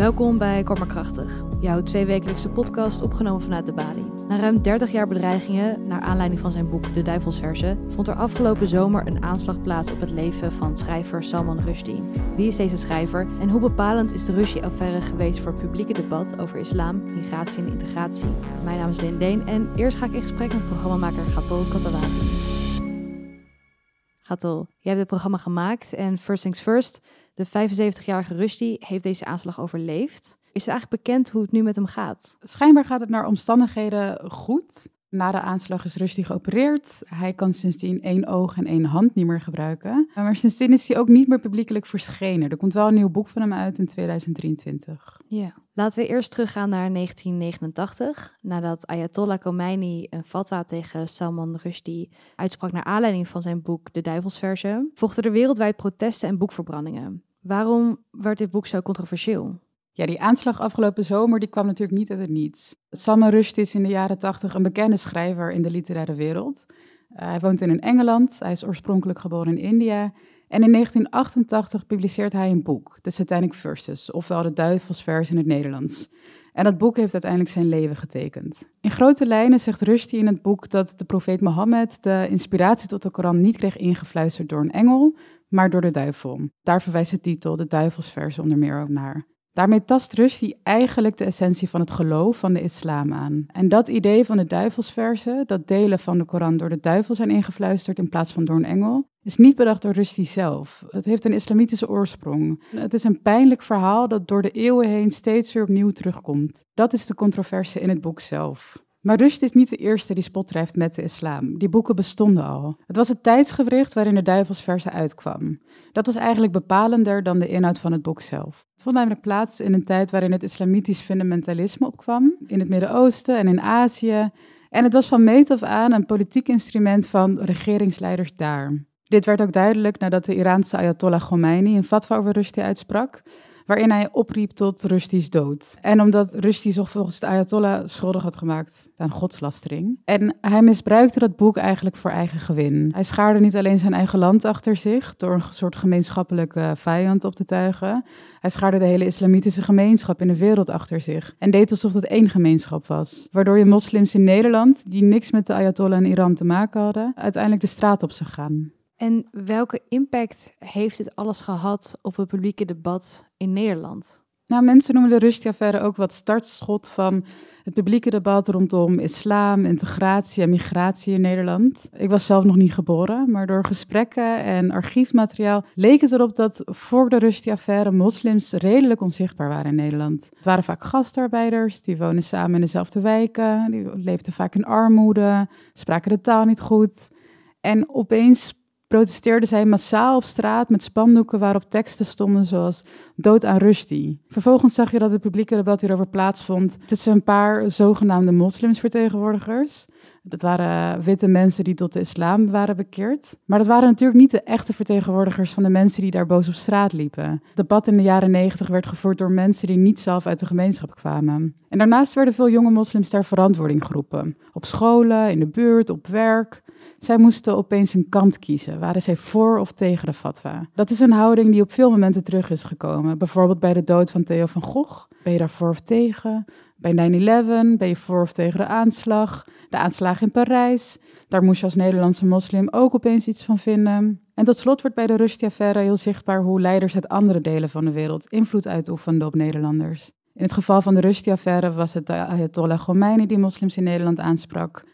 Welkom bij Kom maar Krachtig, jouw tweewekelijkse podcast opgenomen vanuit de Bali. Na ruim 30 jaar bedreigingen, naar aanleiding van zijn boek De Duivelsverse, vond er afgelopen zomer een aanslag plaats op het leven van schrijver Salman Rushdie. Wie is deze schrijver en hoe bepalend is de Rushdie-affaire geweest voor het publieke debat over islam, migratie en integratie? Mijn naam is Deen en eerst ga ik in gesprek met programmamaker Gatol Katawati. Gatol, jij hebt het programma gemaakt en first things first, de 75-jarige Rushdie heeft deze aanslag overleefd. Is het eigenlijk bekend hoe het nu met hem gaat? Schijnbaar gaat het naar omstandigheden goed. Na de aanslag is Rushdie geopereerd. Hij kan sindsdien één oog en één hand niet meer gebruiken. Maar sindsdien is hij ook niet meer publiekelijk verschenen. Er komt wel een nieuw boek van hem uit in 2023. Ja. Laten we eerst teruggaan naar 1989. Nadat Ayatollah Khomeini een fatwa tegen Salman Rushdie uitsprak naar aanleiding van zijn boek De Duivelsverse, volgden er wereldwijd protesten en boekverbrandingen. Waarom werd dit boek zo controversieel? Ja, die aanslag afgelopen zomer die kwam natuurlijk niet uit het niets. Salman Rushdie is in de jaren tachtig een bekende schrijver in de literaire wereld. Uh, hij woont in Engeland, hij is oorspronkelijk geboren in India. En in 1988 publiceert hij een boek, The Satanic Verses, ofwel de Duivelsvers in het Nederlands. En dat boek heeft uiteindelijk zijn leven getekend. In grote lijnen zegt Rushdie in het boek dat de profeet Mohammed de inspiratie tot de Koran niet kreeg ingefluisterd door een engel, maar door de duivel. Daar verwijst de titel, de Duivelsvers, onder meer ook naar. Daarmee tast Rushdie eigenlijk de essentie van het geloof van de islam aan. En dat idee van de duivelsversen, dat delen van de Koran door de duivel zijn ingefluisterd in plaats van door een engel, is niet bedacht door Rushdie zelf. Het heeft een islamitische oorsprong. Het is een pijnlijk verhaal dat door de eeuwen heen steeds weer opnieuw terugkomt. Dat is de controverse in het boek zelf. Maar Rushdie is niet de eerste die spot drijft met de islam. Die boeken bestonden al. Het was het tijdsgewricht waarin de duivelsverse uitkwam. Dat was eigenlijk bepalender dan de inhoud van het boek zelf. Het vond namelijk plaats in een tijd waarin het islamitisch fundamentalisme opkwam, in het Midden-Oosten en in Azië. En het was van meet af aan een politiek instrument van regeringsleiders daar. Dit werd ook duidelijk nadat de Iraanse Ayatollah Khomeini een fatwa over Rushdie uitsprak waarin hij opriep tot Rusti's dood. En omdat Rusty zich volgens de Ayatollah schuldig had gemaakt aan godslastering. En hij misbruikte dat boek eigenlijk voor eigen gewin. Hij schaarde niet alleen zijn eigen land achter zich door een soort gemeenschappelijke vijand op te tuigen. Hij schaarde de hele islamitische gemeenschap in de wereld achter zich en deed alsof het één gemeenschap was. Waardoor je moslims in Nederland, die niks met de Ayatollah in Iran te maken hadden, uiteindelijk de straat op zou gaan. En welke impact heeft dit alles gehad op het publieke debat in Nederland? Nou, mensen noemen de Rushdie-affaire ook wat startschot van het publieke debat rondom islam, integratie en migratie in Nederland. Ik was zelf nog niet geboren, maar door gesprekken en archiefmateriaal leek het erop dat voor de Rushdie-affaire moslims redelijk onzichtbaar waren in Nederland. Het waren vaak gastarbeiders, die wonen samen in dezelfde wijken, die leefden vaak in armoede, spraken de taal niet goed. En opeens protesteerden zij massaal op straat met spandoeken waarop teksten stonden zoals dood aan Rushdie. Vervolgens zag je dat het publieke debat hierover plaatsvond tussen een paar zogenaamde moslimsvertegenwoordigers. Dat waren witte mensen die tot de islam waren bekeerd. Maar dat waren natuurlijk niet de echte vertegenwoordigers van de mensen die daar boos op straat liepen. Het debat in de jaren negentig werd gevoerd door mensen die niet zelf uit de gemeenschap kwamen. En daarnaast werden veel jonge moslims ter verantwoording geroepen. Op scholen, in de buurt, op werk. Zij moesten opeens een kant kiezen. Waren zij voor of tegen de fatwa? Dat is een houding die op veel momenten terug is gekomen. Bijvoorbeeld bij de dood van Theo van Gogh. Ben je daar voor of tegen? Bij 9-11 ben je voor of tegen de aanslag? De aanslag in Parijs. Daar moest je als Nederlandse moslim ook opeens iets van vinden. En tot slot wordt bij de Rushdie-affaire heel zichtbaar hoe leiders uit andere delen van de wereld invloed uitoefenden op Nederlanders. In het geval van de Rushdie-affaire was het de Ayatollah die moslims in Nederland aansprak.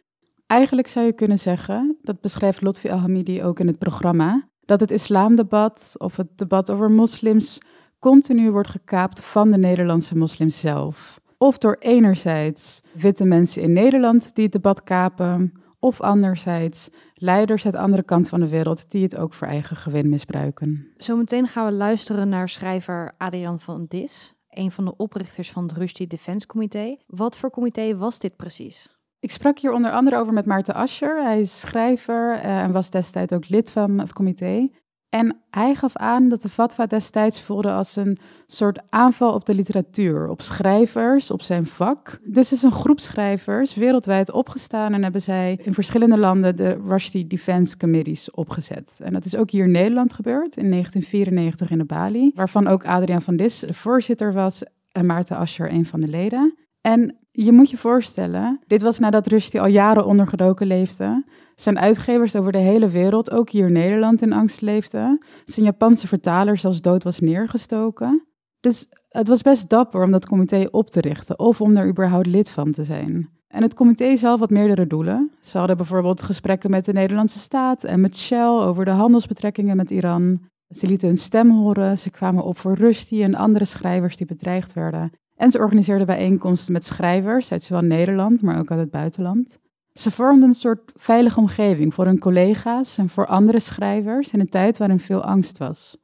Eigenlijk zou je kunnen zeggen, dat beschrijft Lotfi Al-Hamidi ook in het programma, dat het islamdebat of het debat over moslims continu wordt gekaapt van de Nederlandse moslims zelf. Of door enerzijds witte mensen in Nederland die het debat kapen, of anderzijds leiders uit de andere kant van de wereld die het ook voor eigen gewin misbruiken. Zometeen gaan we luisteren naar schrijver Adrian van Dis, een van de oprichters van het Rushdie Defense Comité. Wat voor comité was dit precies? Ik sprak hier onder andere over met Maarten Ascher. Hij is schrijver eh, en was destijds ook lid van het comité. En hij gaf aan dat de fatwa destijds voelde als een soort aanval op de literatuur, op schrijvers, op zijn vak. Dus is een groep schrijvers wereldwijd opgestaan en hebben zij in verschillende landen de Rushdie Defense Committees opgezet. En dat is ook hier in Nederland gebeurd, in 1994 in de Bali, waarvan ook Adriaan van Dis de voorzitter was en Maarten Ascher een van de leden. En je moet je voorstellen, dit was nadat Rusty al jaren ondergedoken leefde. Zijn uitgevers over de hele wereld, ook hier Nederland, in angst leefden. Zijn Japanse vertaler zelfs dood was neergestoken. Dus het was best dapper om dat comité op te richten of om daar überhaupt lid van te zijn. En het comité zelf had meerdere doelen. Ze hadden bijvoorbeeld gesprekken met de Nederlandse staat en met Shell over de handelsbetrekkingen met Iran. Ze lieten hun stem horen, ze kwamen op voor Rusty en andere schrijvers die bedreigd werden. En ze organiseerden bijeenkomsten met schrijvers uit zowel Nederland, maar ook uit het buitenland. Ze vormden een soort veilige omgeving voor hun collega's en voor andere schrijvers in een tijd waarin veel angst was.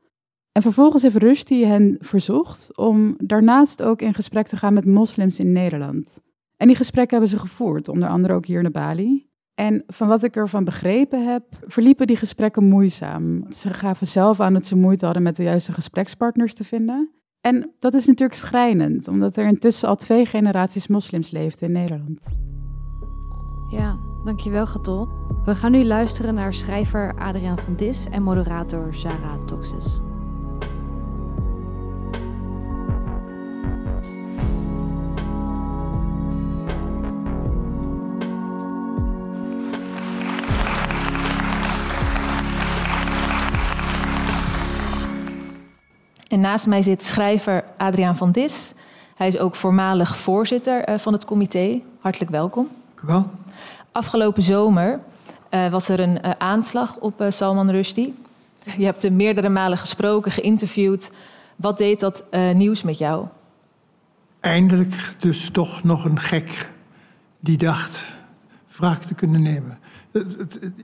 En vervolgens heeft Rusty hen verzocht om daarnaast ook in gesprek te gaan met moslims in Nederland. En die gesprekken hebben ze gevoerd, onder andere ook hier naar Bali. En van wat ik ervan begrepen heb, verliepen die gesprekken moeizaam. Ze gaven zelf aan dat ze moeite hadden met de juiste gesprekspartners te vinden. En dat is natuurlijk schrijnend, omdat er intussen al twee generaties moslims leefden in Nederland. Ja, dankjewel Gatol. We gaan nu luisteren naar schrijver Adriaan van Dis en moderator Zara Toxis. En naast mij zit schrijver Adriaan van Dis. Hij is ook voormalig voorzitter eh, van het comité. Hartelijk welkom. Dank u wel. Afgelopen zomer uh, was er een uh, aanslag op uh, Salman Rushdie. Je hebt hem meerdere malen gesproken, geïnterviewd. Wat deed dat nieuws met jou? Eindelijk dus toch nog een gek die dacht wraak te kunnen nemen.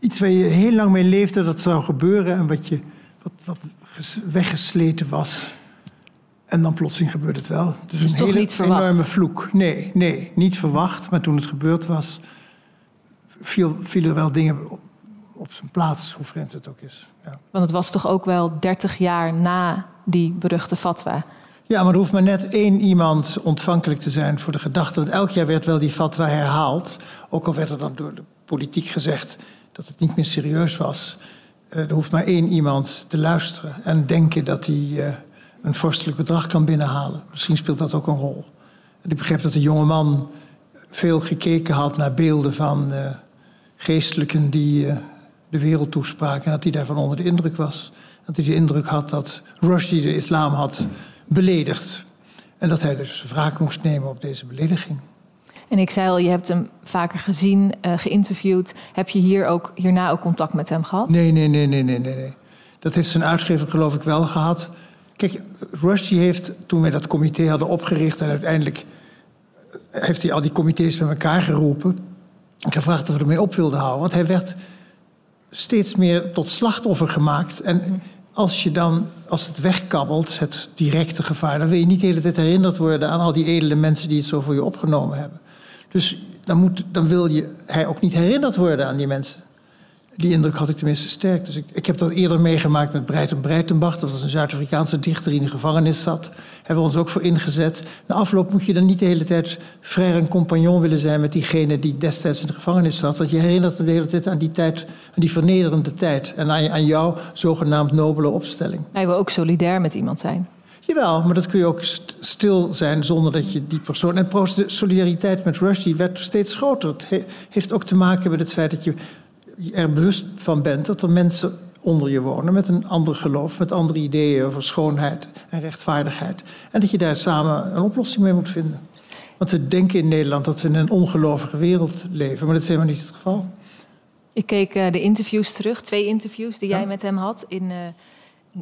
Iets waar je heel lang mee leefde dat zou gebeuren en wat je wat, wat weggesleten was. En dan plotseling gebeurde het wel. Dus, dus een hele niet enorme vloek. Nee, nee, niet verwacht. Maar toen het gebeurd was, viel, vielen wel dingen op, op, zijn plaats, hoe vreemd het ook is. Ja. Want het was toch ook wel 30 jaar na die beruchte fatwa? Ja, maar er hoeft maar net één iemand ontvankelijk te zijn voor de gedachte. Want elk jaar werd wel die fatwa herhaald. Ook al werd er dan door de politiek gezegd dat het niet meer serieus was. Eh, er hoeft maar één iemand te luisteren en denken dat hij uh, een vorstelijk bedrag kan binnenhalen. Misschien speelt dat ook een rol. Ik begreep dat de jonge man veel gekeken had naar beelden van uh, geestelijken die de wereld toespraken en dat hij daarvan onder de indruk was. Dat hij de indruk had dat Rushdie de islam had beledigd. En dat hij dus wraak moest nemen op deze belediging. En ik zei al, je hebt hem vaker gezien, uh, geïnterviewd. Heb je hier ook, hierna ook contact met hem gehad? Nee, nee, nee, nee, nee, nee. Dat heeft zijn uitgever geloof ik wel gehad. Kijk, Rushdie heeft, toen wij dat comité hadden opgericht... en uiteindelijk heeft hij al die comité's bij elkaar geroepen... en gevraagd of we ermee op wilden houden. Want hij werd steeds meer tot slachtoffer gemaakt. En mhm. Als je dan, als het wegkabbelt, het directe gevaar... dan wil je niet de hele tijd herinnerd worden aan al die edele mensen... die het zo voor je opgenomen hebben. Dus dan, moet, dan wil je, hij ook niet herinnerd worden aan die mensen. Die indruk had ik tenminste sterk. Dus ik, ik heb dat eerder meegemaakt met Breiten Breitenbach. Dat was een Zuid-Afrikaanse dichter die in de gevangenis zat. Hebben we ons ook voor ingezet. Na afloop moet je dan niet de hele tijd vrij en compagnon willen zijn... met diegene die destijds in de gevangenis zat. Want je herinnert hem de hele tijd aan die tijd, aan die vernederende tijd. En aan, aan jouw zogenaamd nobele opstelling. Hij wil ook solidair met iemand zijn. Jawel, maar dat kun je ook stil zijn zonder dat je die persoon. En de solidariteit met Rushdie werd steeds groter. Het heeft ook te maken met het feit dat je er bewust van bent dat er mensen onder je wonen met een ander geloof, met andere ideeën over schoonheid en rechtvaardigheid. En dat je daar samen een oplossing mee moet vinden. Want we denken in Nederland dat we in een ongelovige wereld leven, maar dat is helemaal niet het geval. Ik keek uh, de interviews terug, twee interviews die jij met hem had in. Uh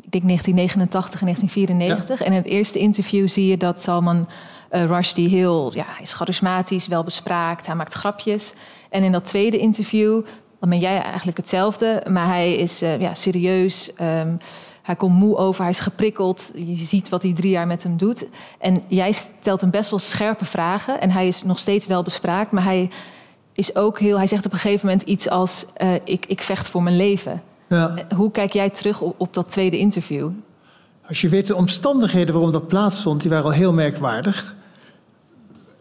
ik denk 1989 en 1994. En in het eerste interview zie je dat Salman uh, Rushdie heel, ja, hij is charismatisch, wel bespraakt, hij maakt grapjes. En in dat tweede interview, dan ben jij eigenlijk hetzelfde, maar hij is uh, ja, serieus. Um, hij komt moe over, hij is geprikkeld. Je ziet wat hij drie jaar met hem doet. En jij stelt hem best wel scherpe vragen. En hij is nog steeds wel bespraakt, maar hij is ook heel. Hij zegt op een gegeven moment iets als: uh, ik, ik vecht voor mijn leven. Ja. Hoe kijk jij terug op, op, dat tweede interview? Als je weet de omstandigheden waarom dat plaatsvond, die waren al heel merkwaardig.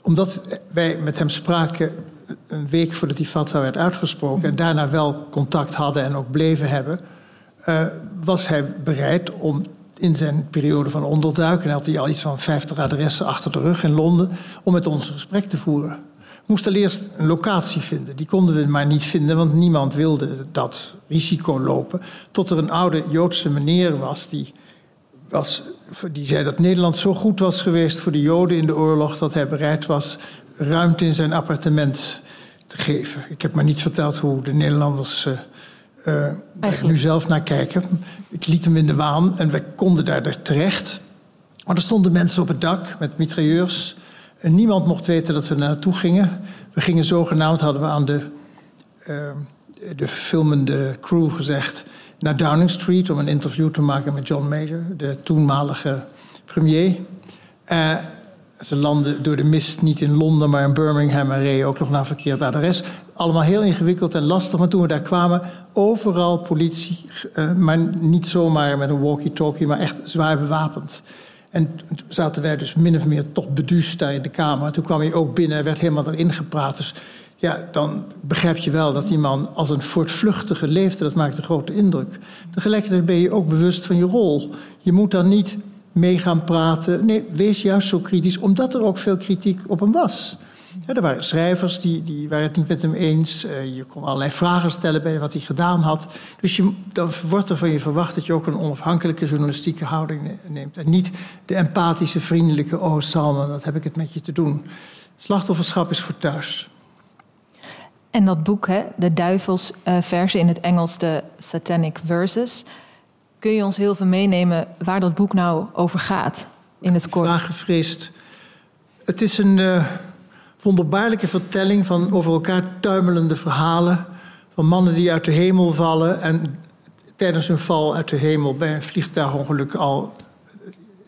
Omdat wij met hem spraken een week voordat die fatwa werd uitgesproken... en daarna wel contact hadden en ook bleven hebben... Uh, was hij bereid om in zijn periode van onderduiken had hij al iets van 50 adressen achter de rug in Londen om met ons een gesprek te voeren. We moesten eerst een locatie vinden. Die konden we maar niet vinden, want niemand wilde dat risico lopen. Tot er een oude Joodse meneer was die, was, die zei dat Nederland zo goed was geweest voor de Joden in de oorlog dat hij bereid was ruimte in zijn appartement te geven. Ik heb maar niet verteld hoe de Nederlanders. Uh, nu zelf naar kijken. Ik liet hem in de waan en we konden daar terecht. Maar er stonden mensen op het dak met mitrailleurs. En niemand mocht weten dat we naartoe gingen. We gingen zogenaamd, hadden we aan de, uh, de filmende crew gezegd, naar Downing Street om een interview te maken met John Major, de toenmalige premier. Uh, ze landden door de mist niet in Londen, maar in Birmingham en reden ook nog naar verkeerd adres. Allemaal heel ingewikkeld en lastig, maar toen we daar kwamen, overal politie, uh, maar niet zomaar met een walkie-talkie, maar echt zwaar bewapend. En toen zaten wij dus min of meer toch beduusd daar in de kamer. toen kwam hij ook binnen en werd helemaal erin gepraat. Dus ja, dan begrijp je wel dat die man als een voortvluchtige leefde. Dat maakt een grote indruk. Tegelijkertijd ben je ook bewust van je rol. Je moet dan niet mee gaan praten. Nee, wees juist zo kritisch, omdat er ook veel kritiek op hem was. Er waren schrijvers die, die waren het niet met hem eens. Uh, je kon allerlei vragen stellen bij wat hij gedaan had. Dus je, dan wordt er van je verwacht dat je ook een onafhankelijke journalistieke houding neemt. En niet de empathische, vriendelijke, oh Salman, wat heb ik het met je te doen. Slachtofferschap is voor thuis. En dat boek, hè, de duivelsversen uh, in het Engels, de Satanic Verses. Kun je ons heel veel meenemen waar dat boek nou over gaat in het kort? Vraag gevreesd. Het is een... Uh, wonderbaarlijke vertelling van over elkaar tuimelende verhalen. Van mannen die uit de hemel vallen en tijdens hun val uit de hemel bij een vliegtuigongeluk al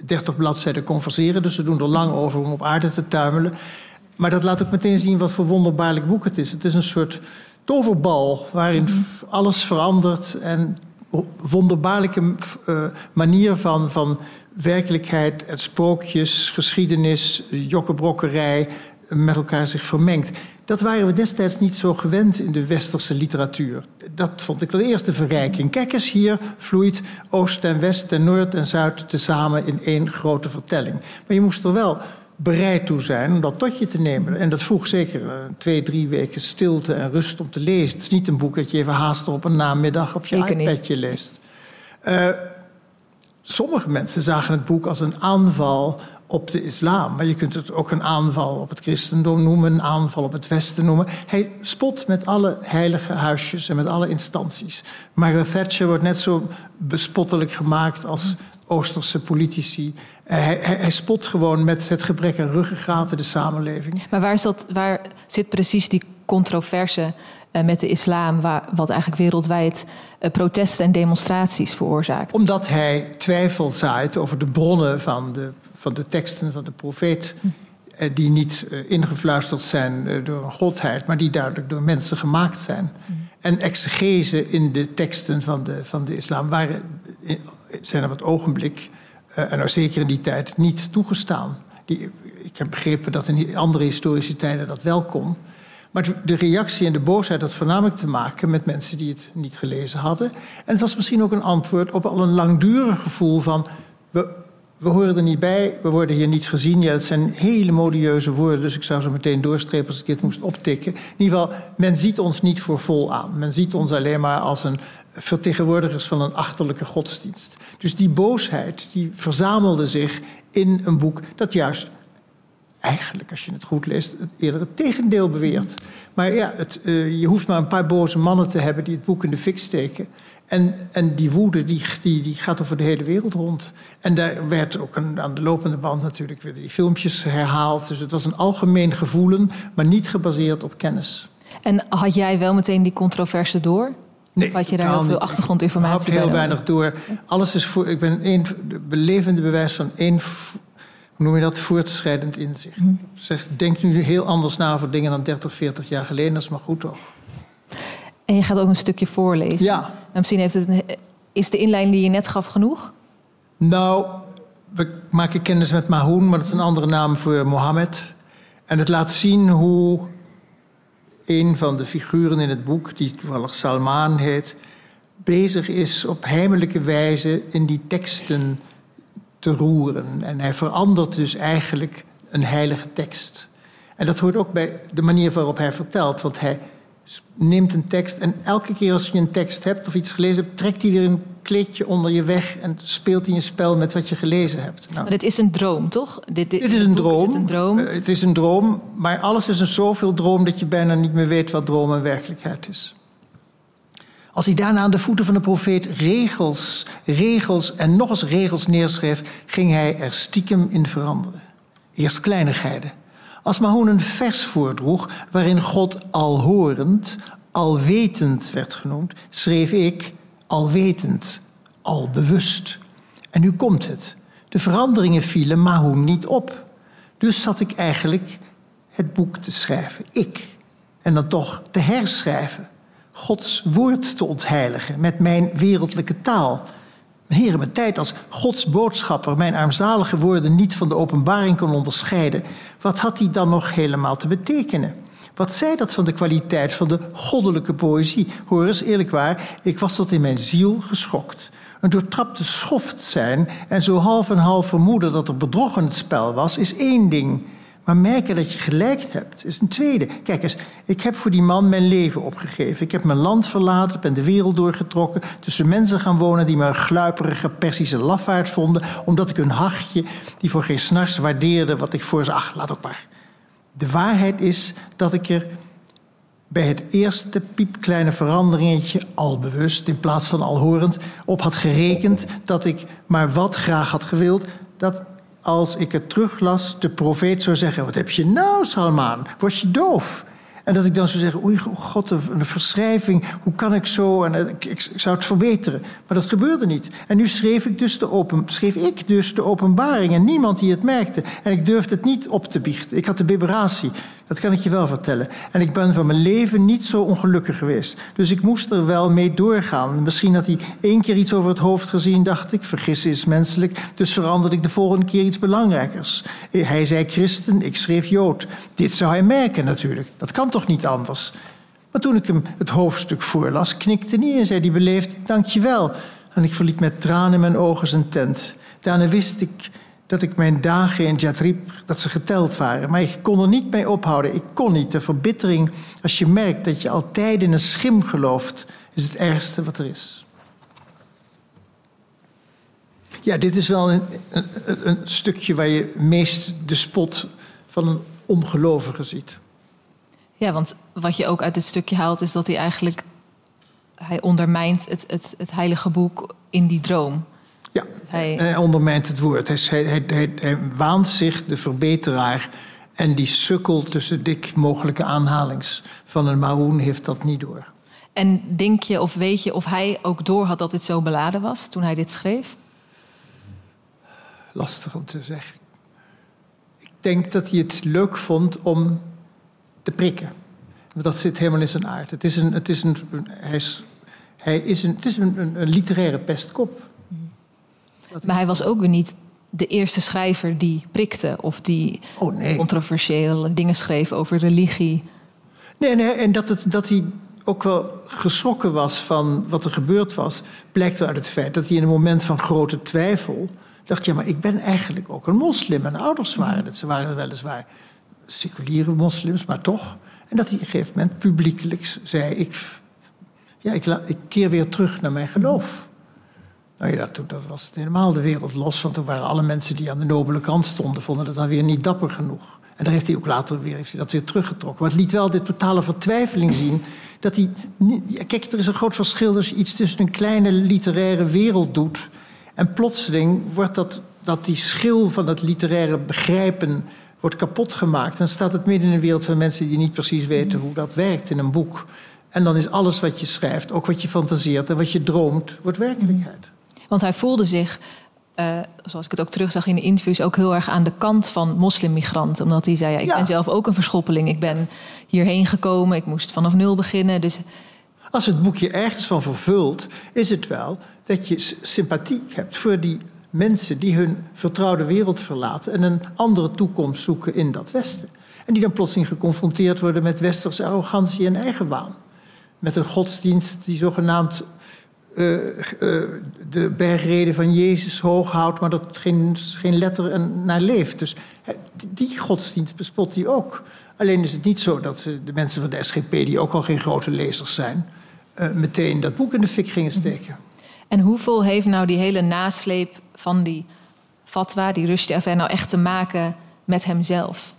30 bladzijden converseren. Dus ze doen er lang over om op aarde te tuimelen. Maar dat laat ook meteen zien wat voor wonderbaarlijk boek het is. Het is een soort toverbal waarin alles verandert en wonderbaarlijke uh, manier van, van werkelijkheid en sprookjes, geschiedenis, jokkenbrokkerij, met elkaar zich vermengt. Dat waren we destijds niet zo gewend in de westerse literatuur. Dat vond ik de eerste verrijking. Kijk eens, hier vloeit Oost en West en Noord en Zuid tezamen in één grote vertelling. Maar je moest er wel bereid toe zijn om dat tot je te nemen. En dat vroeg zeker uh, twee, drie weken stilte en rust om te lezen. Het is niet een boek dat je even haastig op een namiddag op je zeker iPadje niet. leest. Uh, sommige mensen zagen het boek als een aanval op de islam. Maar je kunt het ook een aanval op het christendom noemen, een aanval op het Westen noemen. Hij spot met alle heilige huisjes en met alle instanties. Margaret Thatcher wordt net zo bespottelijk gemaakt als Oosterse politici. Hij, hij, spot gewoon met het gebrek aan ruggengraat in de samenleving. Maar waar, is dat, waar zit precies die controverse uh, met de islam, waar, wat eigenlijk wereldwijd uh, protesten en demonstraties veroorzaakt? Omdat hij twijfel zaait over de bronnen van de van de teksten van de profeet. Eh, die niet eh, ingefluisterd zijn eh, door een godheid, maar die duidelijk door mensen gemaakt zijn. En exegese in de teksten van de, van de islam waren, zijn op het ogenblik, en nou zeker in die tijd, niet toegestaan. Die, ik heb begrepen dat in andere historische tijden dat wel kon. Maar de reactie en de boosheid had voornamelijk te maken met mensen die het niet gelezen hadden. En het was misschien ook een antwoord op al een langdurig gevoel van. We, we horen er niet bij, we worden hier niet gezien. Ja, dat zijn hele modieuze woorden, dus ik zou zo meteen doorstrepen als ik dit moest optikken. In ieder geval, men ziet ons niet voor vol aan. Men ziet ons alleen maar als een vertegenwoordigers van een achterlijke godsdienst. Dus die boosheid, die verzamelde zich in een boek dat juist eigenlijk, als je het goed leest, het eerder het tegendeel beweert. Maar ja, het, uh, je hoeft maar een paar boze mannen te hebben die het boek in de fik steken. En, en die woede die, die, die gaat over de hele wereld rond. En daar werd ook een, aan de lopende band natuurlijk weer die filmpjes herhaald. Dus het was een algemeen gevoelen, maar niet gebaseerd op kennis. En had jij wel meteen die controverse door? Nee, had je daar heel veel achtergrondinformatie bij? Ik heel weinig door. Alles is voor. Ik ben een belevende bewijs van één. Hoe noem je dat? Voortschrijdend inzicht. Hm. Zeg, denk nu heel anders na over dingen dan 30, 40 jaar geleden. Dat is maar goed toch? En je gaat ook een stukje voorlezen. Ja. En misschien heeft het een, is de inleiding die je net gaf genoeg? Nou, we maken kennis met Mahoen, maar dat is een andere naam voor Mohammed. En het laat zien hoe een van de figuren in het boek, die toevallig Salmaan heet, bezig is op heimelijke wijze in die teksten te roeren. En hij verandert dus eigenlijk een heilige tekst. En dat hoort ook bij de manier waarop hij vertelt. Want hij neemt een tekst en elke keer als je een tekst hebt of iets gelezen hebt, trekt hij weer een kleedje onder je weg en speelt in je spel met wat je gelezen hebt. Nou, maar dit is een droom, toch? Dit, dit, dit is, een droom. Is het, een droom? Uh, het is een droom, maar alles is een zoveel droom dat je bijna niet meer weet wat droom en werkelijkheid is. Als hij daarna aan de voeten van de profeet regels, regels en nog eens regels neerschreef, ging hij er stiekem in veranderen. Eerst kleinigheden. Als Mahoen een vers voordroeg waarin God alhorend, alwetend werd genoemd, schreef ik alwetend, albewust. En nu komt het. De veranderingen vielen Mahoen niet op. Dus zat ik eigenlijk het boek te schrijven, ik. En dan toch te herschrijven. Gods woord te ontheiligen met mijn wereldlijke taal. Heren, mijn tijd als Gods boodschapper mijn armzalige woorden niet van de openbaring kon onderscheiden, wat had die dan nog helemaal te betekenen? Wat zei dat van de kwaliteit van de goddelijke poëzie? Hoor eens, eerlijk waar, ik was tot in mijn ziel geschokt. Een doortrapte schoft zijn en zo half en half vermoeden dat er bedrog in het spel was, is één ding. Maar merken dat je gelijk hebt, is een tweede. Kijk eens, ik heb voor die man mijn leven opgegeven. Ik heb mijn land verlaten, ben de wereld doorgetrokken... tussen mensen gaan wonen die me een gluiperige Persische lafaard vonden... omdat ik hun hartje, die voor geen s'nachts waardeerde wat ik voor ze... Laat ook maar. De waarheid is dat ik er bij het eerste piepkleine veranderingetje, al bewust in plaats van al horend, op had gerekend dat ik maar wat graag had gewild, dat als ik het teruglas, de profeet zou zeggen: Wat heb je nou, Salmaan? Word je doof? En dat ik dan zou zeggen: Oei, god, een verschrijving, hoe kan ik zo? En eh, ik, ik, zou het verbeteren. Maar dat gebeurde niet. En nu schreef ik, dus de open, schreef ik dus de openbaring en niemand die het merkte. En ik durfde het niet op te biechten. Ik had de biberatie. Dat kan ik je wel vertellen. En ik ben van mijn leven niet zo ongelukkig geweest. Dus ik moest er wel mee doorgaan. Misschien had hij één keer iets over het hoofd gezien, dacht ik. Vergissen is menselijk. Dus veranderde ik de volgende keer iets belangrijkers. Hij zei christen, ik schreef jood. Dit zou hij merken natuurlijk. Dat kan toch niet anders? Maar toen ik hem het hoofdstuk voorlas, knikte hij en zei hij beleefd: Dank je wel. En ik verliet met tranen in mijn ogen zijn tent. Daarna wist ik dat ik mijn dagen in Jatrib, dat ze geteld waren. Maar ik kon er niet mee ophouden. Ik kon niet. De verbittering, als je merkt dat je altijd in een schim gelooft, is het ergste wat er is. Ja, dit is wel een, een, een stukje waar je meest de spot van een ongelovige ziet. Ja, want wat je ook uit dit stukje haalt, is dat hij eigenlijk hij ondermijnt het, het, het heilige boek in die droom. Ja, hij, ondermijnt het woord. Hij, hij, hij, hij, waant zich de verbeteraar. En die sukkel tussen dik mogelijke aanhalings van een Maroen heeft dat niet door. En denk je of weet je of hij ook door had dat dit zo beladen was toen hij dit schreef? Lastig om te zeggen. Ik denk dat hij het leuk vond om te prikken. Dat zit helemaal in zijn aard. Het is een, het is een, hij is, hij is een, het is een, een literaire pestkop. Maar hij was ook weer niet de eerste schrijver die prikte of die oh, nee. controversiële dingen schreef over religie. Nee, nee en dat, het, dat hij ook wel geschrokken was van wat er gebeurd was, blijkt uit het feit dat hij in een moment van grote twijfel dacht: ja, maar ik ben eigenlijk ook een moslim. Mijn ouders waren het. Ze waren weliswaar seculiere moslims, maar toch. En dat hij op een gegeven moment publiekelijk zei: ik, ja, ik, ik keer weer terug naar mijn geloof. Nou ja, toen dat was het helemaal de wereld los. Want toen waren alle mensen die aan de nobele kant stonden... vonden dat dan weer niet dapper genoeg. En daar heeft hij ook later weer, heeft hij dat weer teruggetrokken. Maar het liet wel de totale vertwijfeling zien. Dat hij, kijk, er is een groot verschil je iets tussen een kleine literaire wereld doet... en plotseling wordt dat, dat die schil van het literaire begrijpen wordt kapot gemaakt. Dan staat het midden in een wereld van mensen die niet precies weten hoe dat werkt in een boek. En dan is alles wat je schrijft, ook wat je fantaseert en wat je droomt, wordt werkelijkheid. Want hij voelde zich, uh, zoals ik het ook terugzag in de interviews, ook heel erg aan de kant van moslimmigranten. Omdat hij zei: ja, Ik ben zelf ook een verschoppeling. Ik ben hierheen gekomen, ik moest vanaf nul beginnen. Dus als het boekje ergens van vervult, is het wel dat je sympathie hebt voor die mensen die hun vertrouwde wereld verlaten en een andere toekomst zoeken in dat Westen. En die dan plotseling geconfronteerd worden met westerse arrogantie en eigenwaan. Met een godsdienst die zogenaamd de bergreden van Jezus hoog houdt, maar dat geen, geen letter naar leeft. Dus die godsdienst bespot hij ook. Alleen is het niet zo dat de mensen van de SGP, die ook al geen grote lezers zijn, meteen dat boek in de fik gingen steken. En hoeveel heeft nou die hele nasleep van die fatwa, die Rushdie nou echt te maken met hemzelf?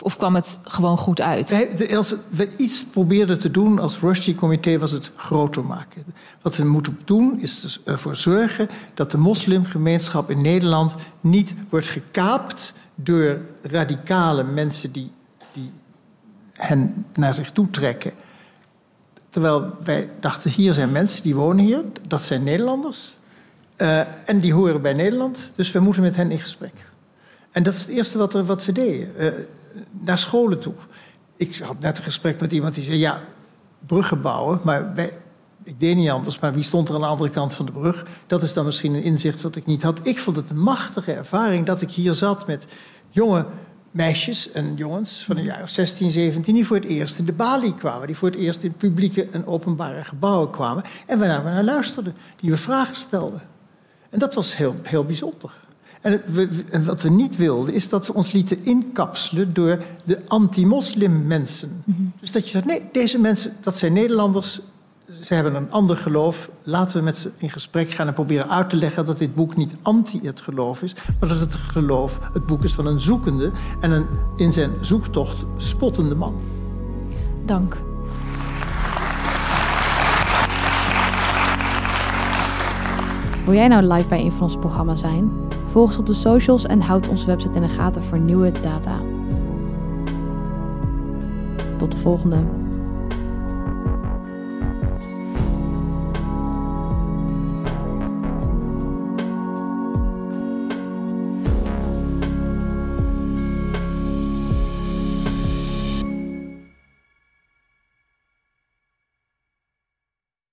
Of, kwam het gewoon goed uit? als we iets probeerden te doen als Rushdie-comité was het groter maken. Wat we moeten doen is dus ervoor zorgen dat de moslimgemeenschap in Nederland niet wordt gekaapt door radicale mensen die, die hen naar zich toe trekken. Terwijl wij dachten, hier zijn mensen die wonen hier, dat zijn Nederlanders. Uh, en die horen bij Nederland, dus we moeten met hen in gesprek. En dat is het eerste wat, er, wat we deden. Uh, naar scholen toe. Ik had net een gesprek met iemand die zei: Ja, bruggen bouwen, maar wij, ik deed niet anders, maar wie stond er aan de andere kant van de brug? Dat is dan misschien een inzicht wat ik niet had. Ik vond het een machtige ervaring dat ik hier zat met jonge meisjes en jongens van een jaar of 16, 17... die voor het eerst in de balie kwamen. Die voor het eerst in publieke en openbare gebouwen kwamen. En waarna we naar luisterden. Die we vragen stelden. En dat was heel, heel bijzonder. En, wat we niet wilden, is dat we ons lieten inkapselen door de anti-moslim mensen. Mhm. Dus dat je zegt, nee, deze mensen, dat zijn Nederlanders, ze hebben een ander geloof. Laten we met ze in gesprek gaan en proberen uit te leggen dat dit boek niet anti het geloof is, maar dat het geloof het boek is van een zoekende en een in zijn zoektocht spottende man. Dank. Wil jij nou live bij een van onze programma's zijn? Volg ons op de socials en houd onze website in de gaten voor nieuwe data. Tot de volgende.